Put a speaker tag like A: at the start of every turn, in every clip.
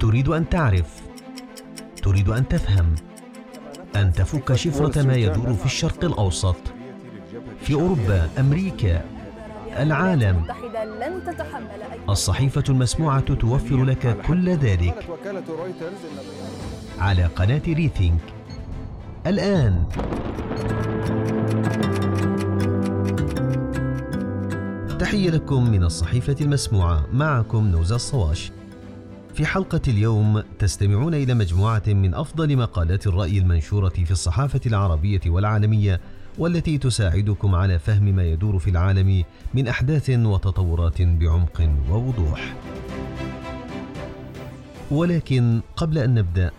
A: تريد أن تعرف. تريد أن تفهم. أن تفك شفرة ما يدور في الشرق الأوسط. في أوروبا أمريكا العالم. الصحيفة المسموعة توفر لك كل ذلك. على قناة ريثينك. الآن. تحية لكم من الصحيفة المسموعة. معكم نوزا الصواش. في حلقة اليوم تستمعون إلى مجموعة من أفضل مقالات الرأي المنشورة في الصحافة العربية والعالمية والتي تساعدكم على فهم ما يدور في العالم من أحداث وتطورات بعمق ووضوح. ولكن قبل أن نبدأ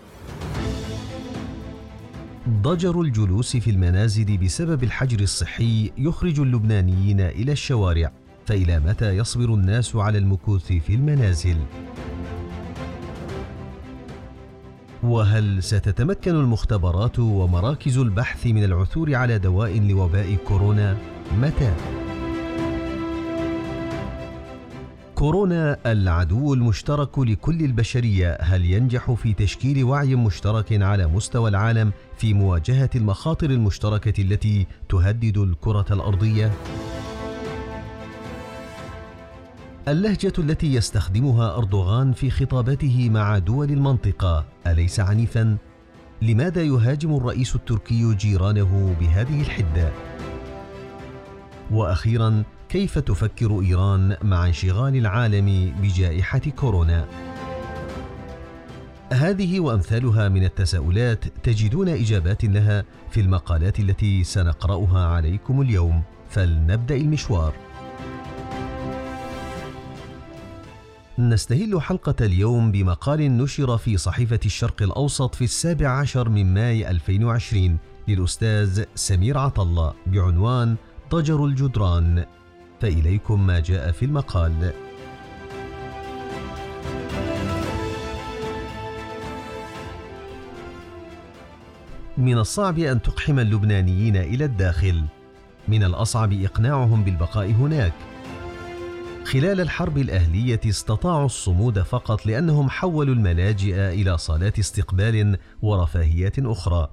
A: ضجر الجلوس في المنازل بسبب الحجر الصحي يخرج اللبنانيين إلى الشوارع فإلى متى يصبر الناس على المكوث في المنازل؟ وهل ستتمكن المختبرات ومراكز البحث من العثور على دواء لوباء كورونا؟ متى؟ كورونا العدو المشترك لكل البشرية هل ينجح في تشكيل وعي مشترك على مستوى العالم في مواجهة المخاطر المشتركة التي تهدد الكرة الأرضية؟ اللهجة التي يستخدمها أردوغان في خطاباته مع دول المنطقة أليس عنيفا؟ لماذا يهاجم الرئيس التركي جيرانه بهذه الحدة؟ وأخيرا كيف تفكر إيران مع انشغال العالم بجائحة كورونا؟ هذه وأمثالها من التساؤلات تجدون إجابات لها في المقالات التي سنقرأها عليكم اليوم فلنبدأ المشوار نستهل حلقة اليوم بمقال نشر في صحيفة الشرق الأوسط في السابع عشر من ماي 2020 للأستاذ سمير عطلة بعنوان ضجر الجدران. فإليكم ما جاء في المقال. من الصعب أن تقحم اللبنانيين إلى الداخل. من الأصعب إقناعهم بالبقاء هناك. خلال الحرب الأهلية استطاعوا الصمود فقط لأنهم حولوا الملاجئ إلى صالات استقبال ورفاهيات أخرى.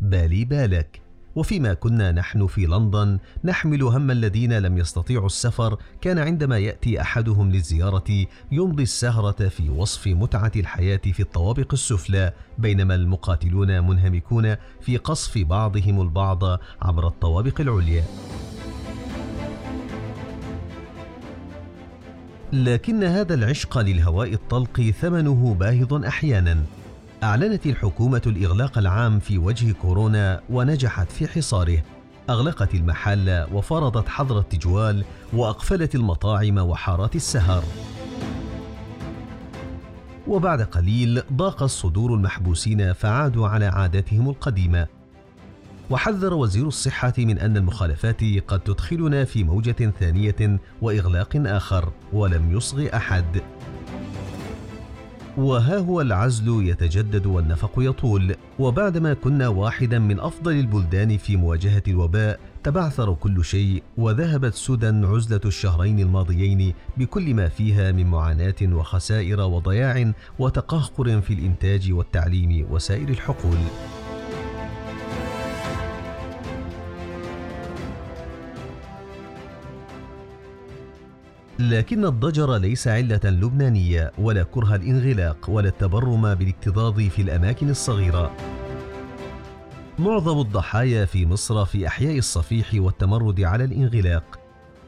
A: بالي بالك. وفيما كنا نحن في لندن نحمل هم الذين لم يستطيعوا السفر كان عندما يأتي أحدهم للزيارة يمضي السهرة في وصف متعة الحياة في الطوابق السفلى بينما المقاتلون منهمكون في قصف بعضهم البعض عبر الطوابق العليا. لكن هذا العشق للهواء الطلق ثمنه باهظ أحيانا. أعلنت الحكومة الإغلاق العام في وجه كورونا ونجحت في حصاره. أغلقت المحل وفرضت حظر التجوال وأقفلت المطاعم وحارات السهر. وبعد قليل ضاق الصدور المحبوسين فعادوا على عاداتهم القديمة. وحذر وزير الصحة من أن المخالفات قد تدخلنا في موجة ثانية وإغلاق آخر ولم يصغ أحد. وها هو العزل يتجدد والنفق يطول وبعدما كنا واحدا من أفضل البلدان في مواجهة الوباء تبعثر كل شيء وذهبت سدى عزلة الشهرين الماضيين بكل ما فيها من معاناة وخسائر وضياع وتقهقر في الإنتاج والتعليم وسائر الحقول لكن الضجر ليس علة لبنانية ولا كره الانغلاق ولا التبرم بالاكتظاظ في الأماكن الصغيرة. معظم الضحايا في مصر في أحياء الصفيح والتمرد على الانغلاق،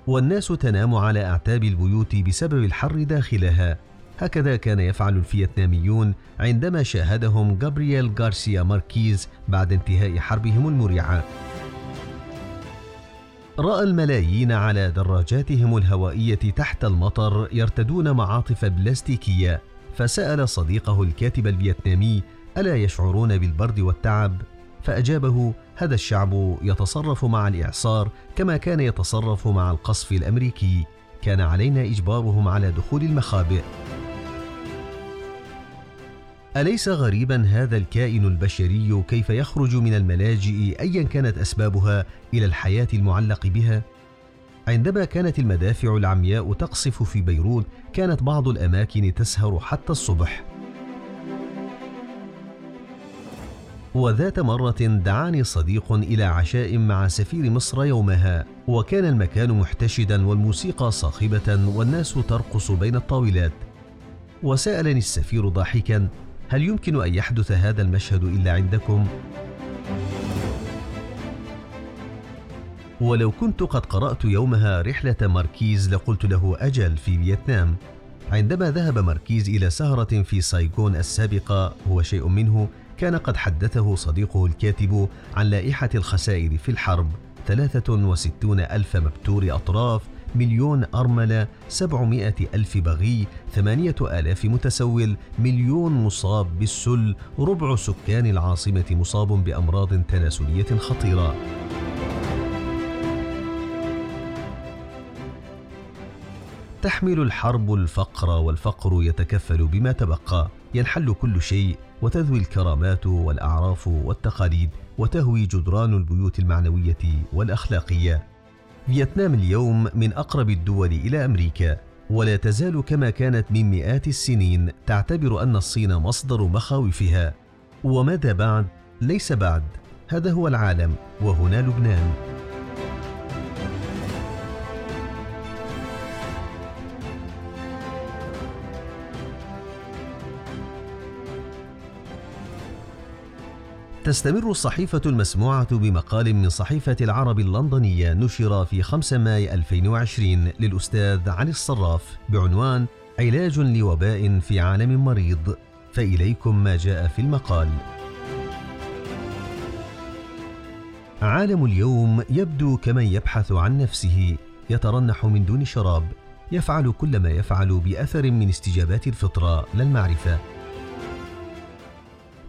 A: والناس تنام على أعتاب البيوت بسبب الحر داخلها. هكذا كان يفعل الفيتناميون عندما شاهدهم جابرييل غارسيا ماركيز بعد انتهاء حربهم المريعة رأى الملايين على دراجاتهم الهوائية تحت المطر يرتدون معاطف بلاستيكية فسأل صديقه الكاتب الفيتنامي ألا يشعرون بالبرد والتعب؟ فأجابه هذا الشعب يتصرف مع الإعصار كما كان يتصرف مع القصف الأمريكي. كان علينا إجبارهم على دخول المخابئ. أليس غريبا هذا الكائن البشري كيف يخرج من الملاجئ ايا كانت أسبابها إلى الحياة المعلق بها عندما كانت المدافع العمياء تقصف في بيروت كانت بعض الأماكن تسهر حتى الصبح وذات مرة دعاني صديق إلى عشاء مع سفير مصر يومها، وكان المكان محتشدا والموسيقى صاخبة والناس ترقص بين الطاولات. وسألني السفير ضاحكا: هل يمكن أن يحدث هذا المشهد إلا عندكم؟ ولو كنت قد قرأت يومها رحلة ماركيز لقلت له أجل في فيتنام. عندما ذهب ماركيز إلى سهرة في سايغون السابقة هو شيء منه كان قد حدثه صديقه الكاتب عن لائحة الخسائر في الحرب 63 ألف مبتور أطراف مليون أرملة سبعمائة ألف بغي ثمانية آلاف متسول مليون مصاب بالسل ربع سكان العاصمة مصاب بأمراض تناسلية خطيرة. تحمل الحرب الفقر والفقر يتكفل بما تبقى. ينحل كل شيء وتذوي الكرامات والأعراف والتقاليد وتهوي جدران البيوت المعنوية والأخلاقية. فيتنام اليوم من أقرب الدول إلى أمريكا ولا تزال كما كانت من مئات السنين تعتبر أن الصين مصدر مخاوفها. وماذا بعد؟ ليس بعد هذا هو العالم وهنا لبنان. تستمر الصحيفة المسموعة بمقال من صحيفة العرب اللندنية نشر في 5 ماي 2020 للأستاذ علي الصراف بعنوان علاج لوباء في عالم مريض. فإليكم ما جاء في المقال. عالم اليوم يبدو كمن يبحث عن نفسه يترنح من دون شراب يفعل كل ما يفعل بأثر من استجابات الفطرة لا المعرفة.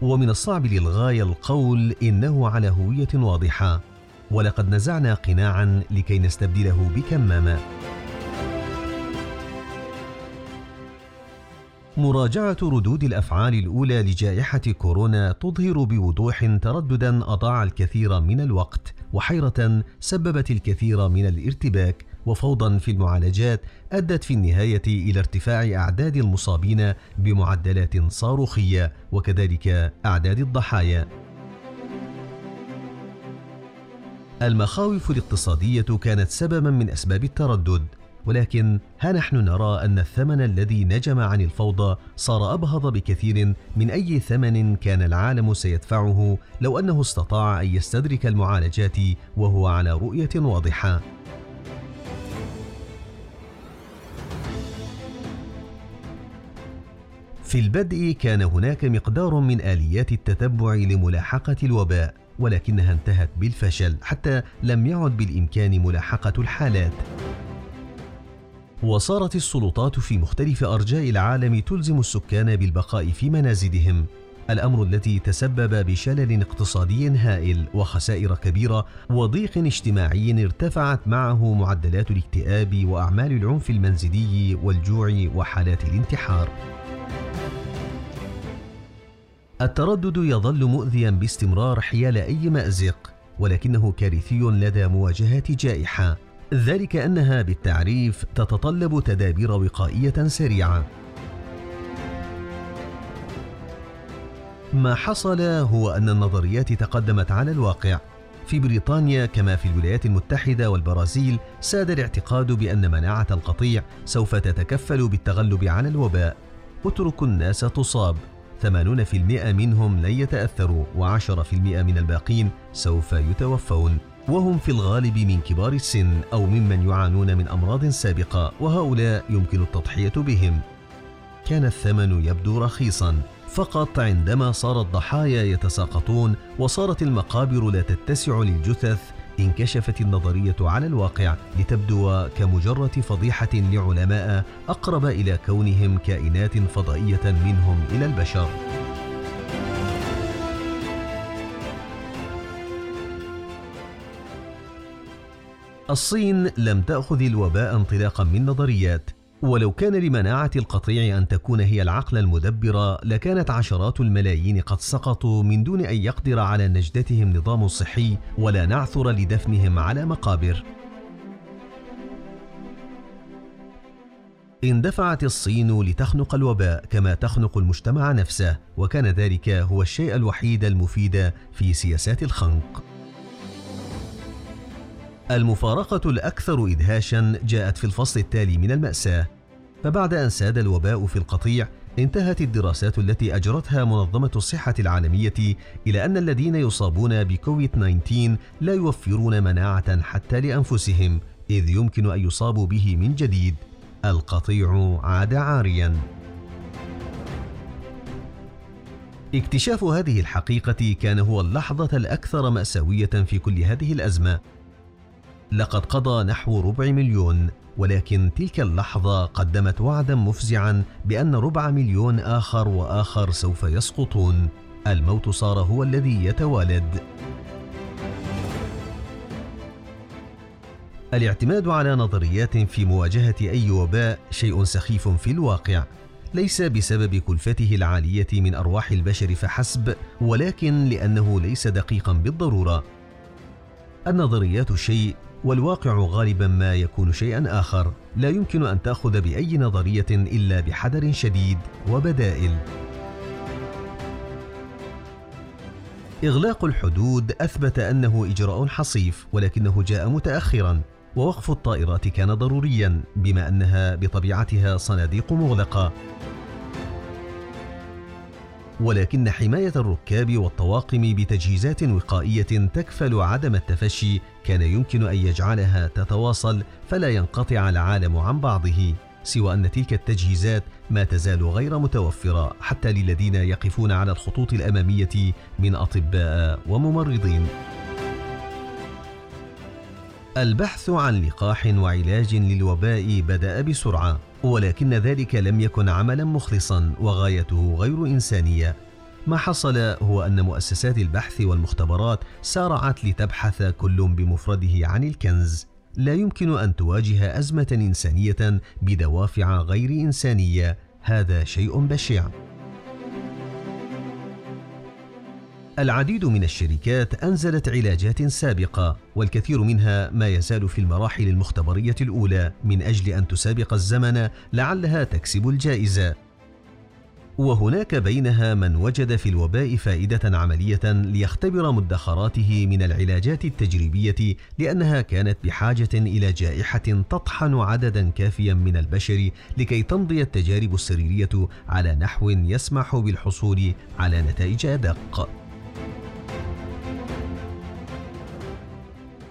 A: ومن الصعب للغاية القول إنه على هوية واضحة. ولقد نزعنا قناعا لكي نستبدله بكمامة. مراجعة ردود الأفعال الأولى لجائحة كورونا تظهر بوضوح ترددا أضاع الكثير من الوقت وحيرة سببت الكثير من الارتباك وفوضا في المعالجات أدت في النهاية إلى ارتفاع أعداد المصابين بمعدلات صاروخية وكذلك أعداد الضحايا. المخاوف الاقتصادية كانت سببا من أسباب التردد ولكن ها نحن نرى أن الثمن الذي نجم عن الفوضى صار أبهض بكثير من أي ثمن كان العالم سيدفعه لو أنه استطاع أن يستدرك المعالجات وهو على رؤية واضحة. في البدء كان هناك مقدار من آليات التتبع لملاحقة الوباء ولكنها انتهت بالفشل حتى لم يعد بالإمكان ملاحقة الحالات. وصارت السلطات في مختلف أرجاء العالم تلزم السكان بالبقاء في منازلهم. الأمر الذي تسبب بشلل اقتصادي هائل وخسائر كبيرة وضيق اجتماعي ارتفعت معه معدلات الاكتئاب وأعمال العنف المنزلي والجوع وحالات الانتحار. التردد يظل مؤذيا باستمرار حيال أي مأزق ولكنه كارثي لدى مواجهه جائحة. ذلك أنها بالتعريف تتطلب تدابير وقائية سريعة. ما حصل هو أن النظريات تقدمت على الواقع. في بريطانيا كما في الولايات المتحدة والبرازيل ساد الاعتقاد بأن مناعة القطيع سوف تتكفل بالتغلب على الوباء. اتركوا الناس تصاب. 80% منهم لن يتأثروا و10% من الباقين سوف يتوفون. وهم في الغالب من كبار السن أو ممن يعانون من أمراض سابقة وهؤلاء يمكن التضحية بهم. كان الثمن يبدو رخيصا فقط عندما صار الضحايا يتساقطون وصارت المقابر لا تتسع للجثث انكشفت النظرية على الواقع لتبدو كمجرد فضيحة لعلماء أقرب إلى كونهم كائنات فضائية منهم إلى البشر. الصين لم تأخذ الوباء انطلاقا من نظريات. ولو كان لمناعة القطيع أن تكون هي العقل المدبر لكانت عشرات الملايين قد سقطوا من دون أن يقدر على نجدتهم نظام صحي ولا نعثر لدفنهم على مقابر. اندفعت الصين لتخنق الوباء كما تخنق المجتمع نفسه وكان ذلك هو الشيء الوحيد المفيد في سياسات الخنق المفارقة الأكثر ادهاشا جاءت في الفصل التالي من المأساة فبعد أن ساد الوباء في القطيع انتهت الدراسات التي أجرتها منظمة الصحة العالمية إلى أن الذين يصابون بكوفيد 19 لا يوفرون مناعة حتى لأنفسهم إذ يمكن أن يصابوا به من جديد. القطيع عاد عاريا. اكتشاف هذه الحقيقة كان هو اللحظة الأكثر مأساوية في كل هذه الأزمة. لقد قضى نحو ربع مليون ولكن تلك اللحظة قدمت وعدا مفزعا بأن ربع مليون آخر وآخر سوف يسقطون. الموت صار هو الذي يتوالد. الاعتماد على نظريات في مواجهة أي وباء شيء سخيف في الواقع. ليس بسبب كلفته العالية من أرواح البشر فحسب ولكن لأنه ليس دقيقا بالضرورة. النظريات شيء والواقع غالبا ما يكون شيئا آخر. لا يمكن أن تأخذ بأي نظرية إلا بحذر شديد وبدائل. إغلاق الحدود أثبت أنه إجراء حصيف ولكنه جاء متاخرا ووقف الطائرات كان ضروريا بما أنها بطبيعتها صناديق مغلقة. ولكن حماية الركاب والطواقم بتجهيزات وقائية تكفل عدم التفشي كان يمكن أن يجعلها تتواصل فلا ينقطع العالم عن بعضه سوى أن تلك التجهيزات ما تزال غير متوفرة حتى للذين يقفون على الخطوط الأمامية من أطباء وممرضين. البحث عن لقاح وعلاج للوباء بدأ بسرعة. ولكن ذلك لم يكن عملا مخلصا وغايته غير إنسانية. ما حصل هو أن مؤسسات البحث والمختبرات سارعت لتبحث كل بمفرده عن الكنز. لا يمكن أن تواجه أزمة إنسانية بدوافع غير إنسانية. هذا شيء بشع. العديد من الشركات أنزلت علاجات سابقة والكثير منها ما يزال في المراحل المختبرية الأولى من أجل أن تسابق الزمن لعلها تكسب الجائزة. وهناك بينها من وجد في الوباء فائدة عملية ليختبر مدخراته من العلاجات التجريبية لأنها كانت بحاجة إلى جائحة تطحن عددا كافيا من البشر لكي تمضي التجارب السريرية على نحو يسمح بالحصول على نتائج أدق.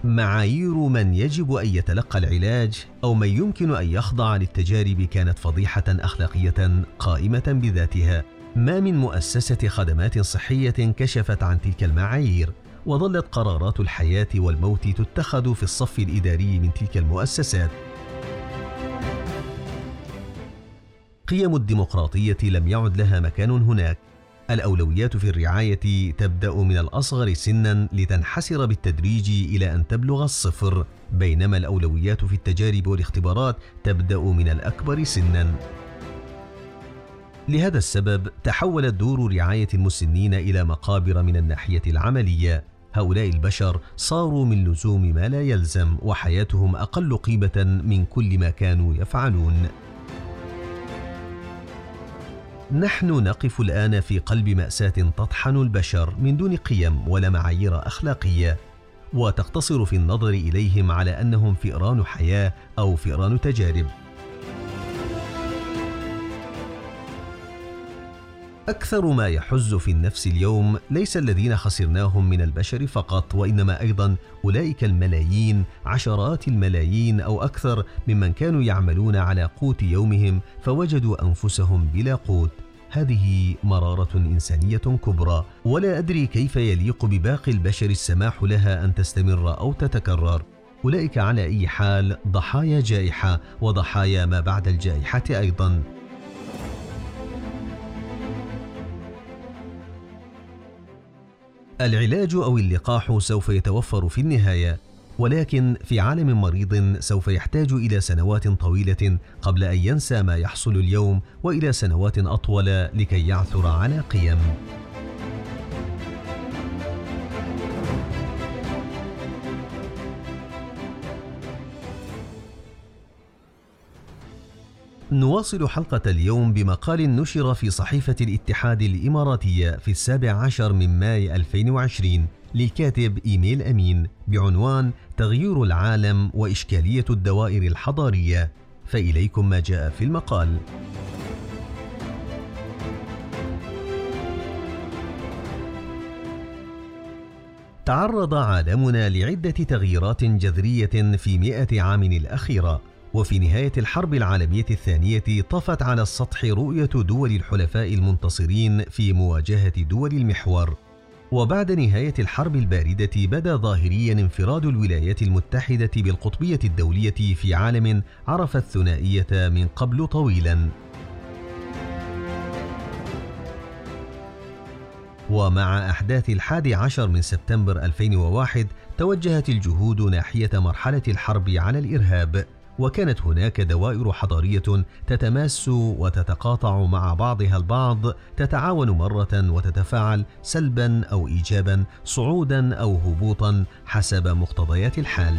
A: معايير من يجب أن يتلقى العلاج أو من يمكن أن يخضع للتجارب كانت فضيحة أخلاقية قائمة بذاتها. ما من مؤسسة خدمات صحية كشفت عن تلك المعايير وظلت قرارات الحياة والموت تتخذ في الصف الإداري من تلك المؤسسات. قيم الديمقراطية لم يعد لها مكان هناك. الأولويات في الرعاية تبدأ من الأصغر سنا لتنحسر بالتدريج إلى أن تبلغ الصفر، بينما الأولويات في التجارب والاختبارات تبدأ من الأكبر سنا. لهذا السبب تحولت دور رعاية المسنين إلى مقابر من الناحية العملية. هؤلاء البشر صاروا من لزوم ما لا يلزم وحياتهم أقل قيمة من كل ما كانوا يفعلون. نحن نقف الآن في قلب مأساة تطحن البشر من دون قيم ولا معايير أخلاقية وتقتصر في النظر إليهم على أنهم فئران حياة أو فئران تجارب. أكثر ما يحز في النفس اليوم ليس الذين خسرناهم من البشر فقط وإنما أيضا أولئك الملايين عشرات الملايين أو أكثر ممن كانوا يعملون على قوت يومهم فوجدوا أنفسهم بلا قوت. هذه مرارة إنسانية كبرى ولا أدري كيف يليق بباقي البشر السماح لها أن تستمر أو تتكرر. أولئك على أي حال ضحايا جائحة وضحايا ما بعد الجائحة أيضا. العلاج أو اللقاح سوف يتوفر في النهاية ولكن في عالم مريض سوف يحتاج إلى سنوات طويلة قبل أن ينسى ما يحصل اليوم وإلى سنوات أطول لكي يعثر على قيم. نواصل حلقة اليوم بمقال نشر في صحيفة الاتحاد الإماراتية في السابع عشر من ماي 2020 للكاتب إيميل أمين بعنوان تغيير العالم وإشكالية الدوائر الحضارية. فإليكم ما جاء في المقال. تعرض عالمنا لعدة تغييرات جذرية في مئة عام الأخيرة. وفي نهاية الحرب العالمية الثانية طفت على السطح رؤية دول الحلفاء المنتصرين في مواجهة دول المحور. وبعد نهاية الحرب الباردة بدا ظاهريا انفراد الولايات المتحدة بالقطبية الدولية في عالم عرف الثنائية من قبل طويلا. ومع أحداث الحادي عشر من سبتمبر 2001 توجهت الجهود ناحية مرحلة الحرب على الإرهاب. وكانت هناك دوائر حضارية تتماس وتتقاطع مع بعضها البعض تتعاون مرة وتتفاعل سلبا أو ايجابا صعودا أو هبوطا حسب مقتضيات الحال.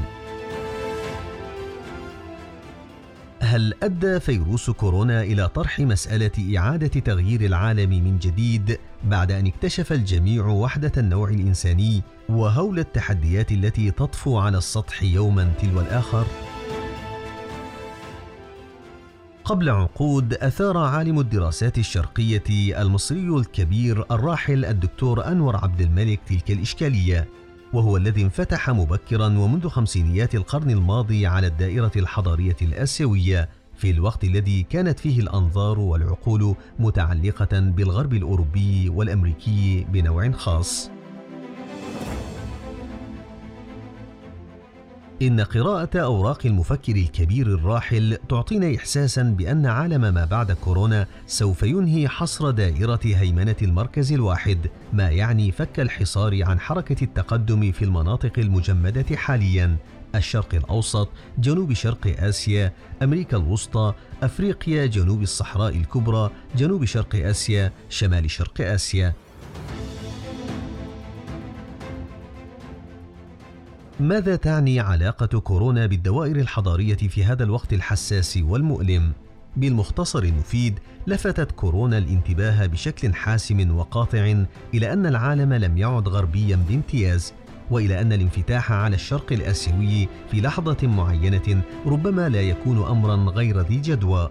A: هل أدى فيروس كورونا إلى طرح مسألة إعادة تغيير العالم من جديد بعد أن اكتشف الجميع وحدة النوع الإنساني وهول التحديات التي تطفو على السطح يوما تلو الآخر؟ قبل عقود أثار عالم الدراسات الشرقية المصري الكبير الراحل الدكتور أنور عبد الملك تلك الإشكالية وهو الذي انفتح مبكرا ومنذ خمسينيات القرن الماضي على الدائرة الحضارية الآسيوية في الوقت الذي كانت فيه الأنظار والعقول متعلقة بالغرب الأوروبي والأمريكي بنوع خاص. إن قراءة أوراق المفكر الكبير الراحل تعطينا إحساسا بأن عالم ما بعد كورونا سوف ينهي حصر دائرة هيمنة المركز الواحد، ما يعني فك الحصار عن حركة التقدم في المناطق المجمدة حاليا، الشرق الأوسط، جنوب شرق آسيا، أمريكا الوسطى، أفريقيا، جنوب الصحراء الكبرى، جنوب شرق آسيا، شمال شرق آسيا. ماذا تعني علاقة كورونا بالدوائر الحضارية في هذا الوقت الحساس والمؤلم؟ بالمختصر المفيد لفتت كورونا الانتباه بشكل حاسم وقاطع إلى أن العالم لم يعد غربيا بامتياز وإلى أن الانفتاح على الشرق الآسيوي في لحظة معينة ربما لا يكون امرا غير ذي جدوى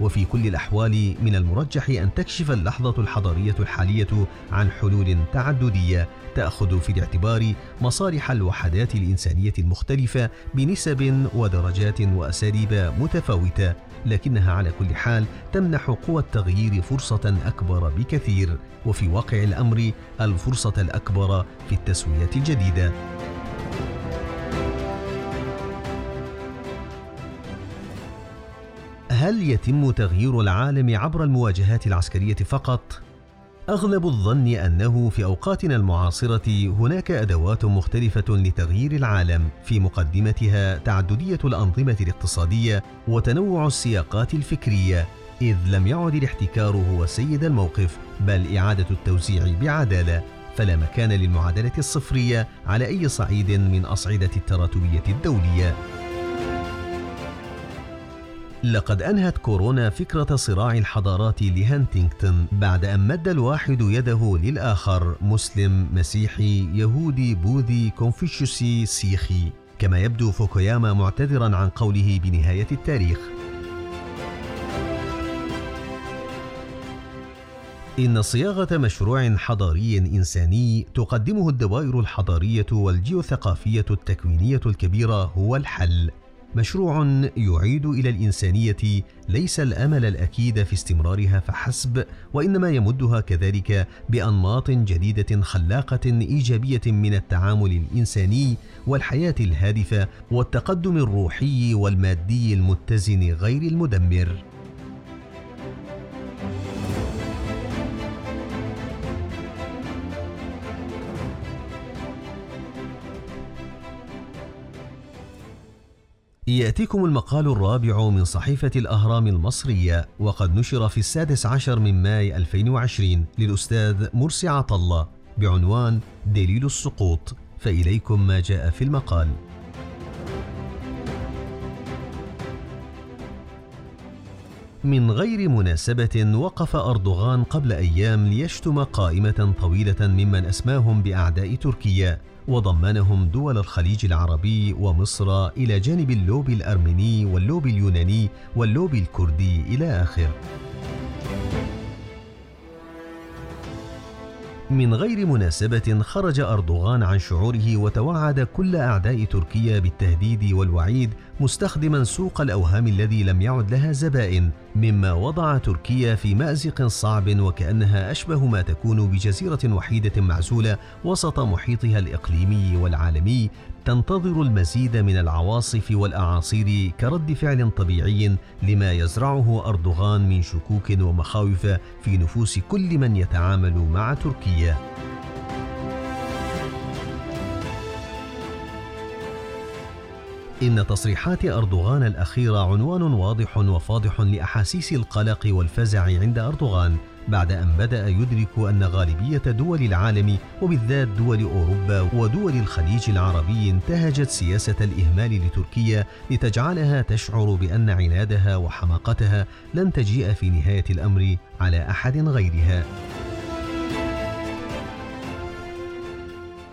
A: وفي كل الأحوال من المرجح أن تكشف اللحظة الحضارية الحالية عن حلول تعددية تأخذ في الاعتبار مصالح الوحدات الإنسانية المختلفة بنسب ودرجات وأساليب متفاوتة لكنها على كل حال تمنح قوى التغيير فرصة أكبر بكثير وفي واقع الأمر الفرصة الأكبر في التسوية الجديدة. هل يتم تغيير العالم عبر المواجهات العسكرية فقط؟ أغلب الظن أنه في أوقاتنا المعاصرة هناك أدوات مختلفة لتغيير العالم في مقدمتها تعددية الأنظمة الاقتصادية وتنوع السياقات الفكرية إذ لم يعد الاحتكار هو سيد الموقف بل إعادة التوزيع بعدالة فلا مكان للمعادلة الصفرية على أي صعيد من أصعدة التراتبية الدولية. لقد أنهت كورونا فكرة صراع الحضارات لهانتينغتون بعد أن مد الواحد يده للآخر مسلم مسيحي يهودي بوذي كونفوشيوسي سيخي. كما يبدو فوكوياما معتذرا عن قوله بنهاية التاريخ. إن صياغة مشروع حضاري إنساني تقدمه الدوائر الحضارية والجيوثقافية التكوينية الكبيرة هو الحل. مشروع يعيد إلى الإنسانية ليس الأمل الأكيد في استمرارها فحسب وإنما يمدها كذلك بأنماط جديدة خلاقة إيجابية من التعامل الإنساني والحياة الهادفة والتقدم الروحي والمادي المتزن غير المدمر. يأتيكم المقال الرابع من صحيفة الأهرام المصرية وقد نشر في السادس عشر من ماي 2020 للأستاذ مرسي عطلة بعنوان دليل السقوط. فإليكم ما جاء في المقال. من غير مناسبة وقف أردوغان قبل أيام ليشتم قائمة طويلة ممن أسماهم بأعداء تركيا. وضمنهم دول الخليج العربي ومصر إلى جانب اللوبي الأرميني واللوبي اليوناني واللوبي الكردي إلى آخره من غير مناسبة خرج أردوغان عن شعوره وتوعد كل أعداء تركيا بالتهديد والوعيد مستخدما سوق الأوهام الذي لم يعد لها زبائن مما وضع تركيا في مأزق صعب وكأنها أشبه ما تكون بجزيرة وحيدة معزولة وسط محيطها الإقليمي والعالمي تنتظر المزيد من العواصف والأعاصير كرد فعل طبيعي لما يزرعه أردوغان من شكوك ومخاوف في نفوس كل من يتعامل مع تركيا. إن تصريحات أردوغان الأخيرة عنوان واضح وفاضح لأحاسيس القلق والفزع عند أردوغان. بعد أن بدأ يدرك أن غالبية دول العالم وبالذات دول أوروبا ودول الخليج العربي انتهجت سياسة الإهمال لتركيا لتجعلها تشعر بأن عنادها وحماقتها لن تجيء في نهاية الأمر على أحد غيرها.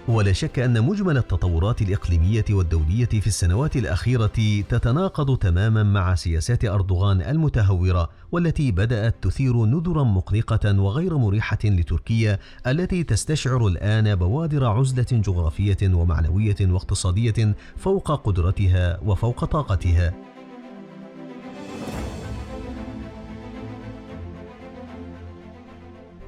A: ولا شك أن مجمل التطورات الإقليمية والدولية في السنوات الأخيرة تتناقض تماما مع سياسات أردوغان المتهورة والتي بدأت تثير نذرا مقلقة وغير مريحة لتركيا التي تستشعر الآن بوادر عزلة جغرافية ومعنوية واقتصادية فوق قدرتها وفوق طاقتها.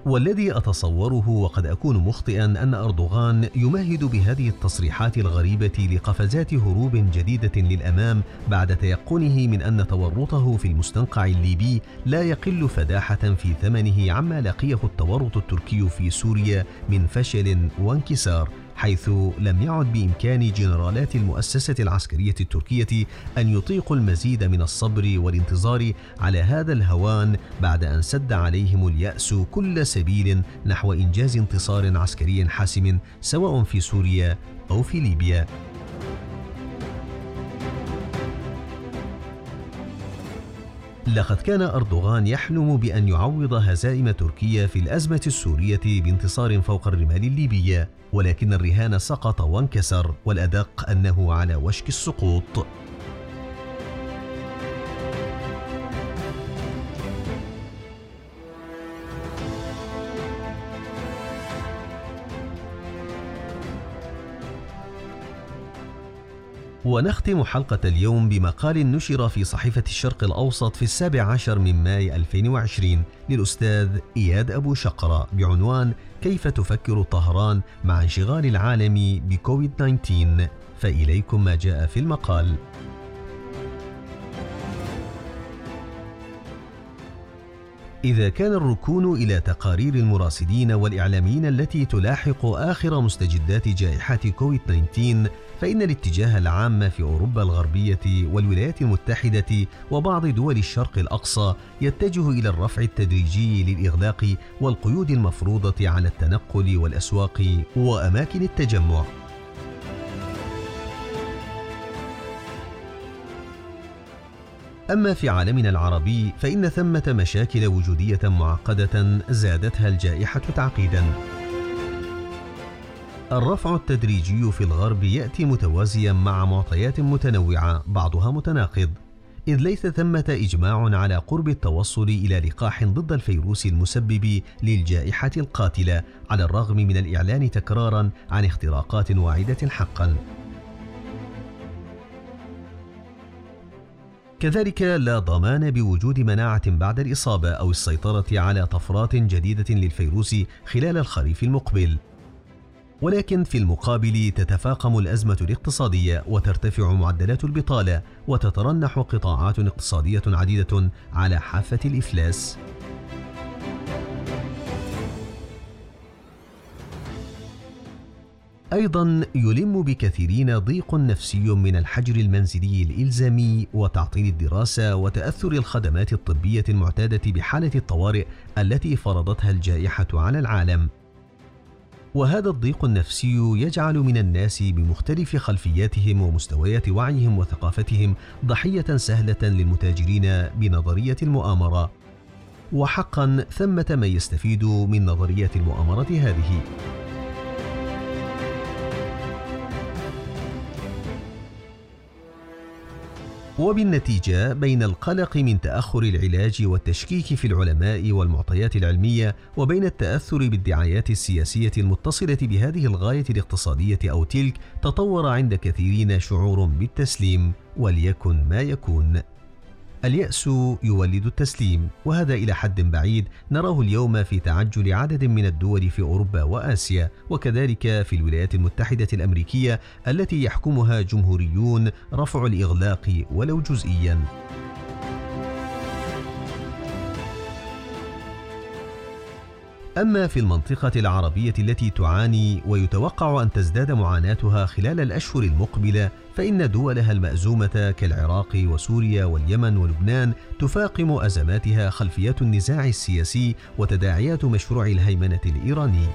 A: والذي أتصوره وقد أكون مخطئا أن أردوغان يمهد بهذه التصريحات الغريبة لقفزات هروب جديدة للأمام بعد تيقنه من أن تورطه في المستنقع الليبي لا يقل فداحة في ثمنه عما لقيه التورط التركي في سوريا من فشل وانكسار. حيث لم يعد بإمكان جنرالات المؤسسة العسكرية التركية أن يطيقوا المزيد من الصبر والانتظار على هذا الهوان بعد أن سد عليهم اليأس كل سبيل نحو إنجاز انتصار عسكري حاسم سواء في سوريا أو في ليبيا. لقد كان أردوغان يحلم بأن يعوض هزائم تركيا في الأزمة السورية بانتصار فوق الرمال الليبية ولكن الرهان سقط وانكسر والأدق أنه على وشك السقوط. ونختم حلقة اليوم بمقال نشر في صحيفة الشرق الأوسط في السابع عشر من ماي 2020 للأستاذ إياد أبو شقرة بعنوان كيف تفكر طهران مع انشغال العالم بكوفيد 19 فإليكم ما جاء في المقال. إذا كان الركون إلى تقارير المراصدين والإعلاميين التي تلاحق آخر مستجدات جائحة كوفيد 19 فإن الاتجاه العام في أوروبا الغربية والولايات المتحدة وبعض دول الشرق الأقصى يتجه إلى الرفع التدريجي للإغلاق والقيود المفروضة على التنقل والأسواق وأماكن التجمع. أما في عالمنا العربي فإن ثمة مشاكل وجودية معقدة زادتها الجائحة تعقيداً. الرفع التدريجي في الغرب يأتي متوازيا مع معطيات متنوعة بعضها متناقض إذ ليس ثمة إجماع على قرب التوصل إلى لقاح ضد الفيروس المسبب للجائحة القاتلة على الرغم من الإعلان تكرارا عن اختراقات واعدة حقا. كذلك لا ضمان بوجود مناعة بعد الإصابة أو السيطرة على طفرات جديدة للفيروس خلال الخريف المقبل. ولكن في المقابل تتفاقم الأزمة الاقتصادية وترتفع معدلات البطالة وتترنح قطاعات اقتصادية عديدة على حافة الإفلاس. أيضا يلم بكثيرين ضيق نفسي من الحجر المنزلي الإلزامي وتعطيل الدراسة وتأثر الخدمات الطبية المعتادة بحالة الطوارئ التي فرضتها الجائحة على العالم. وهذا الضيق النفسي يجعل من الناس بمختلف خلفياتهم ومستويات وعيهم وثقافتهم ضحية سهلة للمتاجرين بنظرية المؤامرة. وحقا ثمة من يستفيد من نظرية المؤامرة هذه. وبالنتيجة بين القلق من تأخر العلاج والتشكيك في العلماء والمعطيات العلمية وبين التأثر بالدعايات السياسية المتصلة بهذه الغاية الاقتصادية أو تلك تطور عند كثيرين شعور بالتسليم وليكن ما يكون. اليأس يولد التسليم وهذا إلى حد بعيد. نراه اليوم في تعجل عدد من الدول في أوروبا وآسيا وكذلك في الولايات المتحدة الأمريكية التي يحكمها جمهوريون رفع الإغلاق ولو جزئياً. أما في المنطقة العربية التي تعاني ويتوقع أن تزداد معاناتها خلال الأشهر المقبلة فإن دولها المأزومة كالعراق وسوريا واليمن ولبنان تفاقم أزماتها خلفيات النزاع السياسي وتداعيات مشروع الهيمنة الإيراني.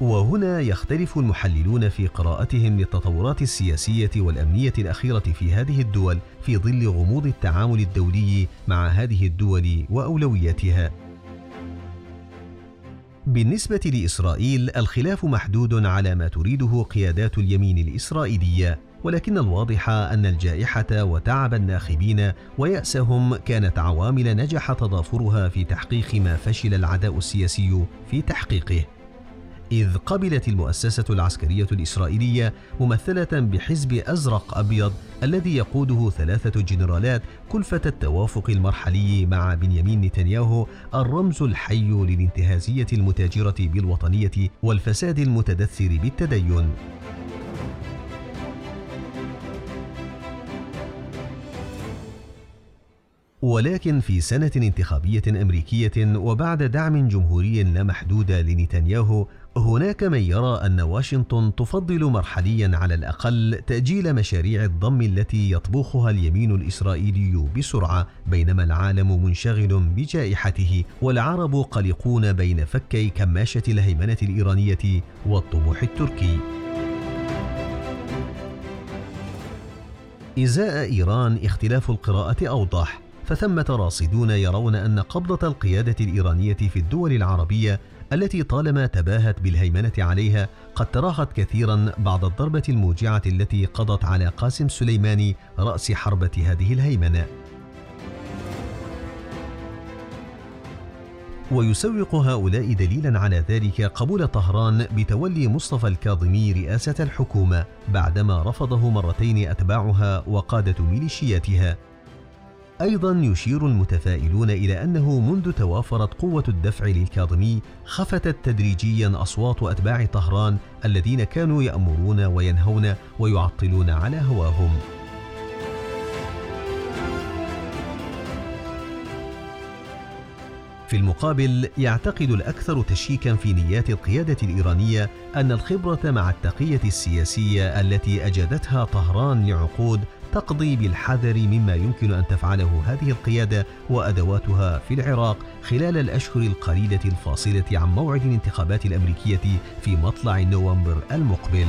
A: وهنا يختلف المحللون في قراءتهم للتطورات السياسية والأمنية الأخيرة في هذه الدول في ظل غموض التعامل الدولي مع هذه الدول وأولوياتها. بالنسبة لإسرائيل الخلاف محدود على ما تريده قيادات اليمين الإسرائيلية ولكن الواضح أن الجائحة وتعب الناخبين ويأسهم كانت عوامل نجح تضافرها في تحقيق ما فشل العداء السياسي في تحقيقه. إذ قبلت المؤسسة العسكرية الإسرائيلية ممثلة بحزب أزرق أبيض الذي يقوده ثلاثة جنرالات كلفة التوافق المرحلي مع بنيامين نتنياهو الرمز الحي للانتهازية المتاجرة بالوطنية والفساد المتدثر بالتدين. ولكن في سنة انتخابية أمريكية وبعد دعم جمهوري لا محدود لنتنياهو هناك من يرى أن واشنطن تفضل مرحليا على الأقل تأجيل مشاريع الضم التي يطبخها اليمين الإسرائيلي بسرعة بينما العالم منشغل بجائحته والعرب قلقون بين فكي كماشة الهيمنة الإيرانية والطموح التركي. إزاء إيران اختلاف القراءة أوضح فثمة راصدون يرون أن قبضة القيادة الإيرانية في الدول العربية التي طالما تباهت بالهيمنة عليها قد تراخت كثيرا بعد الضربة الموجعة التي قضت على قاسم سليماني رأس حربة هذه الهيمنة. ويسوق هؤلاء دليلا على ذلك قبول طهران بتولي مصطفى الكاظمي رئاسة الحكومة بعدما رفضه مرتين أتباعها وقادة ميليشياتها أيضا يشير المتفائلون إلى أنه منذ توافرت قوة الدفع للكاظمي خفتت تدريجيا أصوات أتباع طهران الذين كانوا يأمرون وينهون ويعطلون على هواهم. في المقابل يعتقد الأكثر تشييكا في نيات القيادة الإيرانية أن الخبرة مع التقية السياسية التي أجدتها طهران لعقود تقضي بالحذر مما يمكن أن تفعله هذه القيادة وأدواتها في العراق خلال الأشهر القليلة الفاصلة عن موعد الانتخابات الأمريكية في مطلع نوفمبر المقبل.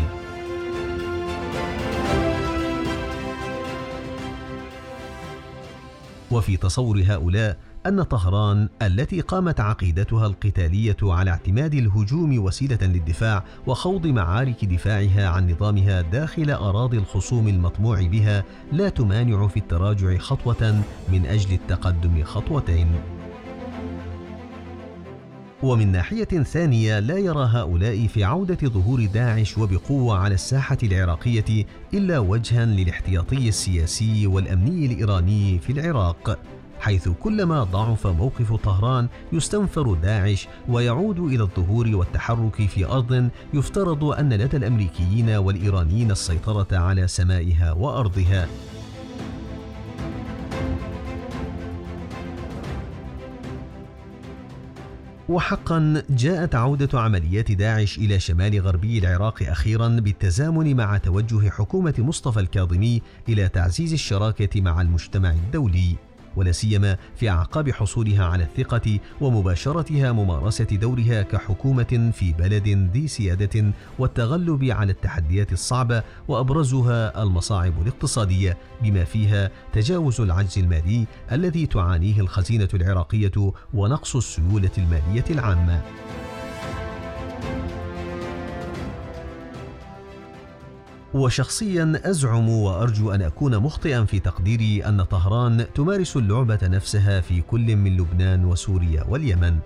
A: وفي تصور هؤلاء أن طهران التي قامت عقيدتها القتالية على اعتماد الهجوم وسيلة للدفاع وخوض معارك دفاعها عن نظامها داخل أراضي الخصوم المطموع بها لا تمانع في التراجع خطوة من أجل التقدم خطوتين. ومن ناحية ثانية لا يرى هؤلاء في عودة ظهور داعش وبقوة على الساحة العراقية إلا وجها للاحتياطي السياسي والأمني الإيراني في العراق حيث كلما ضعف موقف طهران يستنفر داعش ويعود إلى الظهور والتحرك في أرض يفترض أن لدى الأمريكيين والإيرانيين السيطرة على سمائها وأرضها. وحقا جاءت عودة عمليات داعش إلى شمال غربي العراق أخيرا بالتزامن مع توجه حكومة مصطفى الكاظمي إلى تعزيز الشراكة مع المجتمع الدولي. ولا سيما في أعقاب حصولها على الثقة ومباشرتها ممارسة دورها كحكومة في بلد ذي سيادة والتغلب على التحديات الصعبة وأبرزها المصاعب الاقتصادية بما فيها تجاوز العجز المالي الذي تعانيه الخزينة العراقية ونقص السيولة المالية العامة. وشخصيا أزعم وأرجو أن أكون مخطئا في تقديري أن طهران تمارس اللعبة نفسها في كل من لبنان وسوريا واليمن.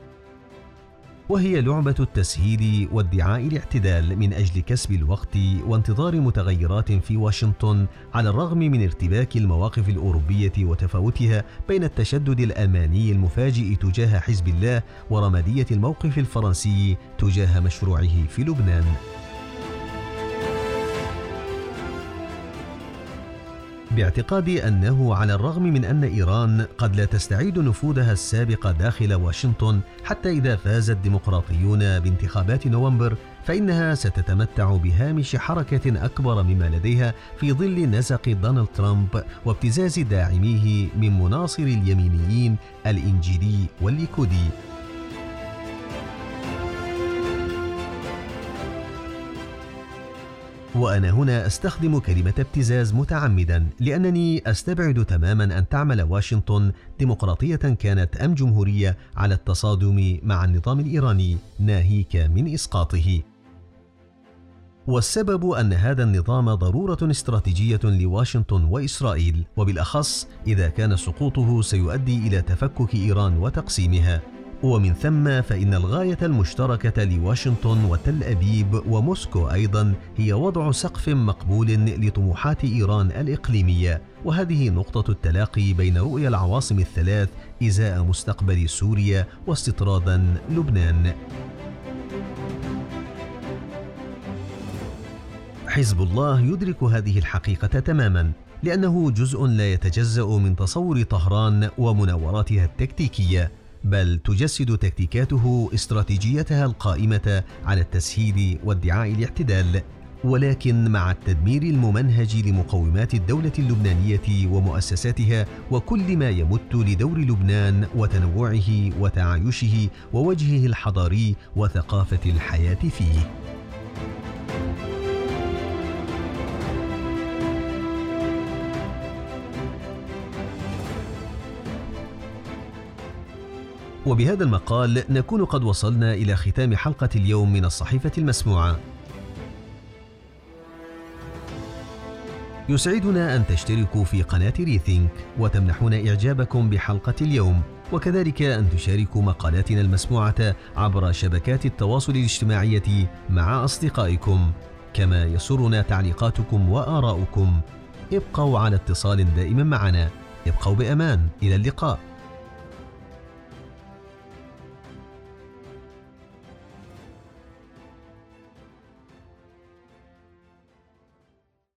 A: وهي لعبة التسهيل وادعاء الاعتدال من أجل كسب الوقت وانتظار متغيرات في واشنطن على الرغم من ارتباك المواقف الأوروبية وتفاوتها بين التشدد الالماني المفاجئ تجاه حزب الله ورمادية الموقف الفرنسي تجاه مشروعه في لبنان. باعتقادي أنه على الرغم من أن إيران قد لا تستعيد نفوذها السابق داخل واشنطن حتى إذا فاز الديمقراطيون بانتخابات نوفمبر فإنها ستتمتع بهامش حركة أكبر مما لديها في ظل نزق دونالد ترامب وابتزاز داعميه من مناصر اليمينيين الإنجيلي والليكودي. وأنا هنا أستخدم كلمة ابتزاز متعمدا لأنني أستبعد تماما أن تعمل واشنطن ديمقراطية كانت أم جمهورية على التصادم مع النظام الإيراني ناهيك من إسقاطه. والسبب أن هذا النظام ضرورة استراتيجية لواشنطن وإسرائيل وبالأخص إذا كان سقوطه سيؤدي إلى تفكك إيران وتقسيمها. ومن ثم فإن الغاية المشتركة لواشنطن وتل أبيب وموسكو أيضا هي وضع سقف مقبول لطموحات إيران الإقليمية. وهذه نقطة التلاقي بين رؤية العواصم الثلاث إزاء مستقبل سوريا واستطرادا لبنان. حزب الله يدرك هذه الحقيقة تماما لأنه جزء لا يتجزأ من تصور طهران ومناوراتها التكتيكية. بل تجسد تكتيكاته استراتيجيتها القائمة على التسهيل وادعاء الاعتدال ولكن مع التدمير الممنهج لمقومات الدولة اللبنانية ومؤسساتها وكل ما يمت لدور لبنان وتنوعه وتعايشه ووجهه الحضاري وثقافة الحياة فيه. وبهذا المقال نكون قد وصلنا إلى ختام حلقة اليوم من الصحيفة المسموعة. يسعدنا أن تشتركوا في قناة ريثينك وتمنحون إعجابكم بحلقة اليوم وكذلك أن تشاركوا مقالاتنا المسموعة عبر شبكات التواصل الاجتماعي مع أصدقائكم. كما يسرنا تعليقاتكم وآراؤكم. ابقوا على اتصال دائم معنا. ابقوا بأمان. إلى اللقاء.